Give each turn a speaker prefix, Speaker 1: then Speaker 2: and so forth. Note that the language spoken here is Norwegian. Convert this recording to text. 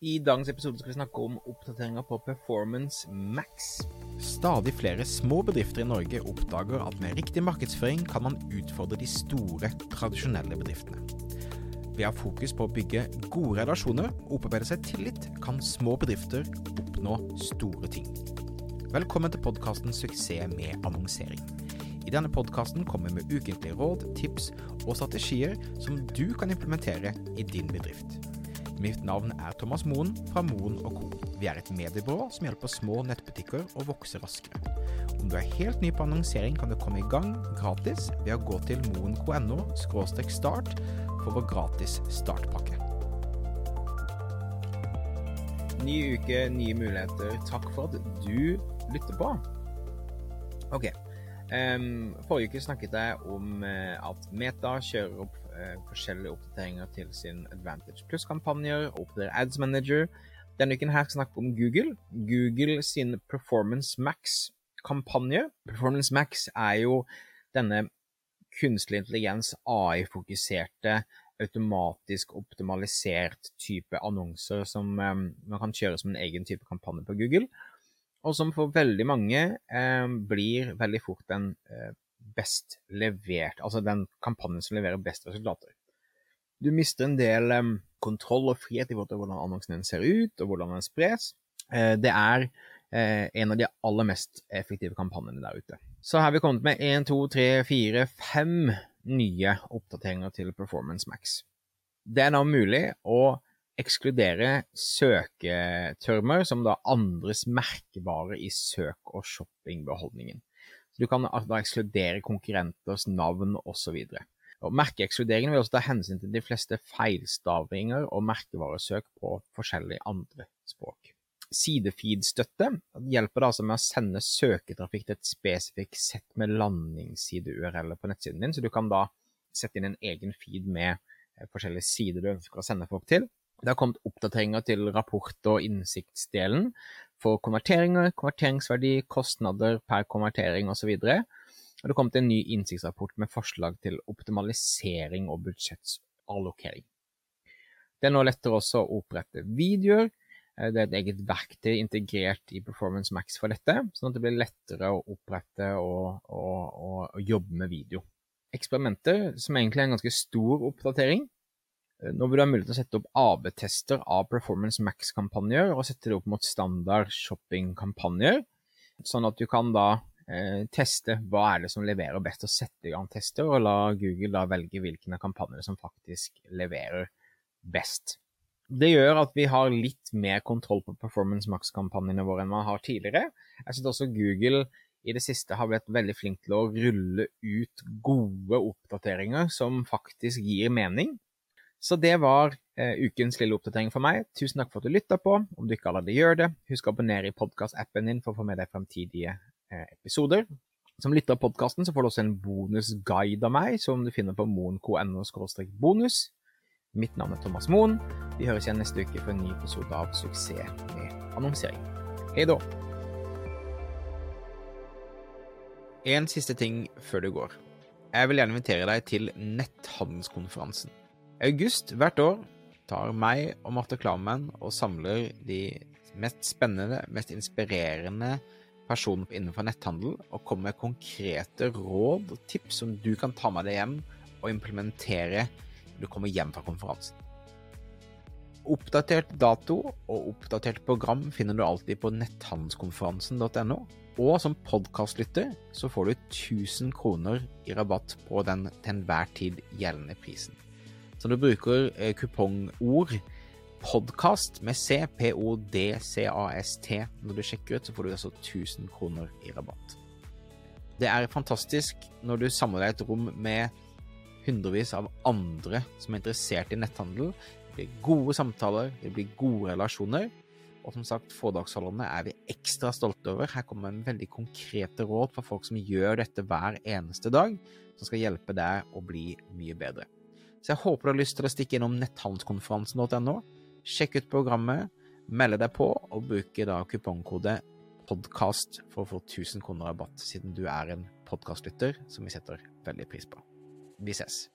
Speaker 1: I dagens episode skal vi snakke om oppdateringer på Performance Max.
Speaker 2: Stadig flere små bedrifter i Norge oppdager at med riktig markedsføring kan man utfordre de store, tradisjonelle bedriftene. Ved å ha fokus på å bygge gode relasjoner og opparbeide seg tillit, kan små bedrifter oppnå store ting. Velkommen til podkasten 'Suksess med annonsering'. I denne podkasten kommer vi med ukentlige råd, tips og strategier som du kan implementere i din bedrift. Mitt navn er Thomas Moen fra Moen Co. Vi er et mediebyrå som hjelper små nettbutikker å vokse raskere. Om du er helt ny på annonsering, kan du komme i gang gratis ved å gå til moen.no start for vår gratis startpakke.
Speaker 1: Ny uke, nye muligheter. Takk for at du lytter på. Ok. Um, forrige uke snakket jeg om uh, at Meta kjører opp forskjellige oppdateringer til sin Advantage Plus-kampanjer, oppdaterer Ads Manager. Denne uken her skal vi snakke om Google. Google sin Performance Max-kampanje. Performance Max er jo denne kunstig intelligens, AI-fokuserte, automatisk optimalisert type annonser som um, man kan kjøre som en egen type kampanje på Google og som for veldig mange eh, blir veldig fort en eh, best levert, altså den kampanjen som leverer best resultater. Du mister en del um, kontroll og frihet i forhold til hvordan annonsen din ser ut, og hvordan den spres. Uh, det er uh, en av de aller mest effektive kampanjene der ute. Så her har vi kommet med 1, 2, 3, 4, 5 nye oppdateringer til Performance Max. Det er nå mulig å ekskludere søketermer som da andres merkevare i søk- og shoppingbeholdningen. Du kan da ekskludere konkurrenters navn osv. Merkeekskluderingen vil også ta hensyn til de fleste feilstavinger og merkevaresøk på forskjellige andre språk. Sidefeed-støtte hjelper altså med å sende søketrafikk til et spesifikt sett med landingsside-URL-er på nettsiden din, så du kan da sette inn en egen feed med eh, forskjellige sider du ønsker å sende folk til. Det har kommet oppdateringer til rapport- og innsiktsdelen for konverteringer, konverteringsverdi, kostnader per konvertering osv. Og, og det kom til en ny innsiktsrapport med forslag til optimalisering og budsjettallokering. Det er nå lettere også å opprette videoer. Eh, det er et eget verktøy integrert i Performance Max for dette, sånn at det blir lettere å opprette og, og, og, jobbe med video. Eksperimenter, som egentlig er en ganske stor oppdatering, nå vil du ha mulighet til å sette opp AB-tester av Performance Max-kampanjer, og sette det opp mot standard shopping-kampanjer, sånn at du kan da eh, teste hva er det som leverer best, og sette i gang tester, og la Google da velge av kampanjer som faktisk leverer best. Det gjør at vi har litt mer kontroll på Performance Max-kampanjene våre enn man har tidligere. Jeg synes også Google i det siste har blitt veldig flink til å rulle ut gode oppdateringer som faktisk gir mening. Så det var eh, ukens lille oppdatering for meg. Tusen takk for at du lytta på. Om du ikke allerede gjør det, husk å abonnere i podkastappen din for å få med deg fremtidige eh, episoder. Som lytter av podkasten får du også en bonusguide av meg, som du finner på moen.no bonus. Mitt navn er Thomas Moen. Vi høres igjen neste uke for en ny episode av Suksess med annonsering. Hei da! En siste ting før du går. Jeg vil gjerne invitere deg til netthandelskonferansen. August hvert år tar meg og Marte Klammen og samler de mest spennende, mest inspirerende personene innenfor netthandel, og kommer med konkrete råd og tips som du kan ta med deg hjem og implementere når du kommer hjem fra konferansen. Oppdatert dato og oppdatert program finner du alltid på netthandelskonferansen.no. Og som podkastlytter så får du 1000 kroner i rabatt på den til enhver tid gjeldende prisen. Så du bruker eh, kupongord podkast med C, P-O-D-C-A-S-T når du sjekker ut, så får du altså 1000 kroner i rabatt. Det er fantastisk når du samler deg et rom med hundrevis av andre som er interessert i netthandel. Det blir gode samtaler, det blir gode relasjoner. Og som sagt, foredragsholderne er vi ekstra stolte over. Her kommer en veldig konkrete råd for folk som gjør dette hver eneste dag, som skal hjelpe deg å bli mye bedre. Så jeg håper du har lyst til å stikke innom netthandelskonferansen.no. Sjekk ut programmet, melde deg på, og bruke da kupongkode podkast for å få 1000 kroner rabatt, siden du er en podkastlytter som vi setter veldig pris på. Vi ses.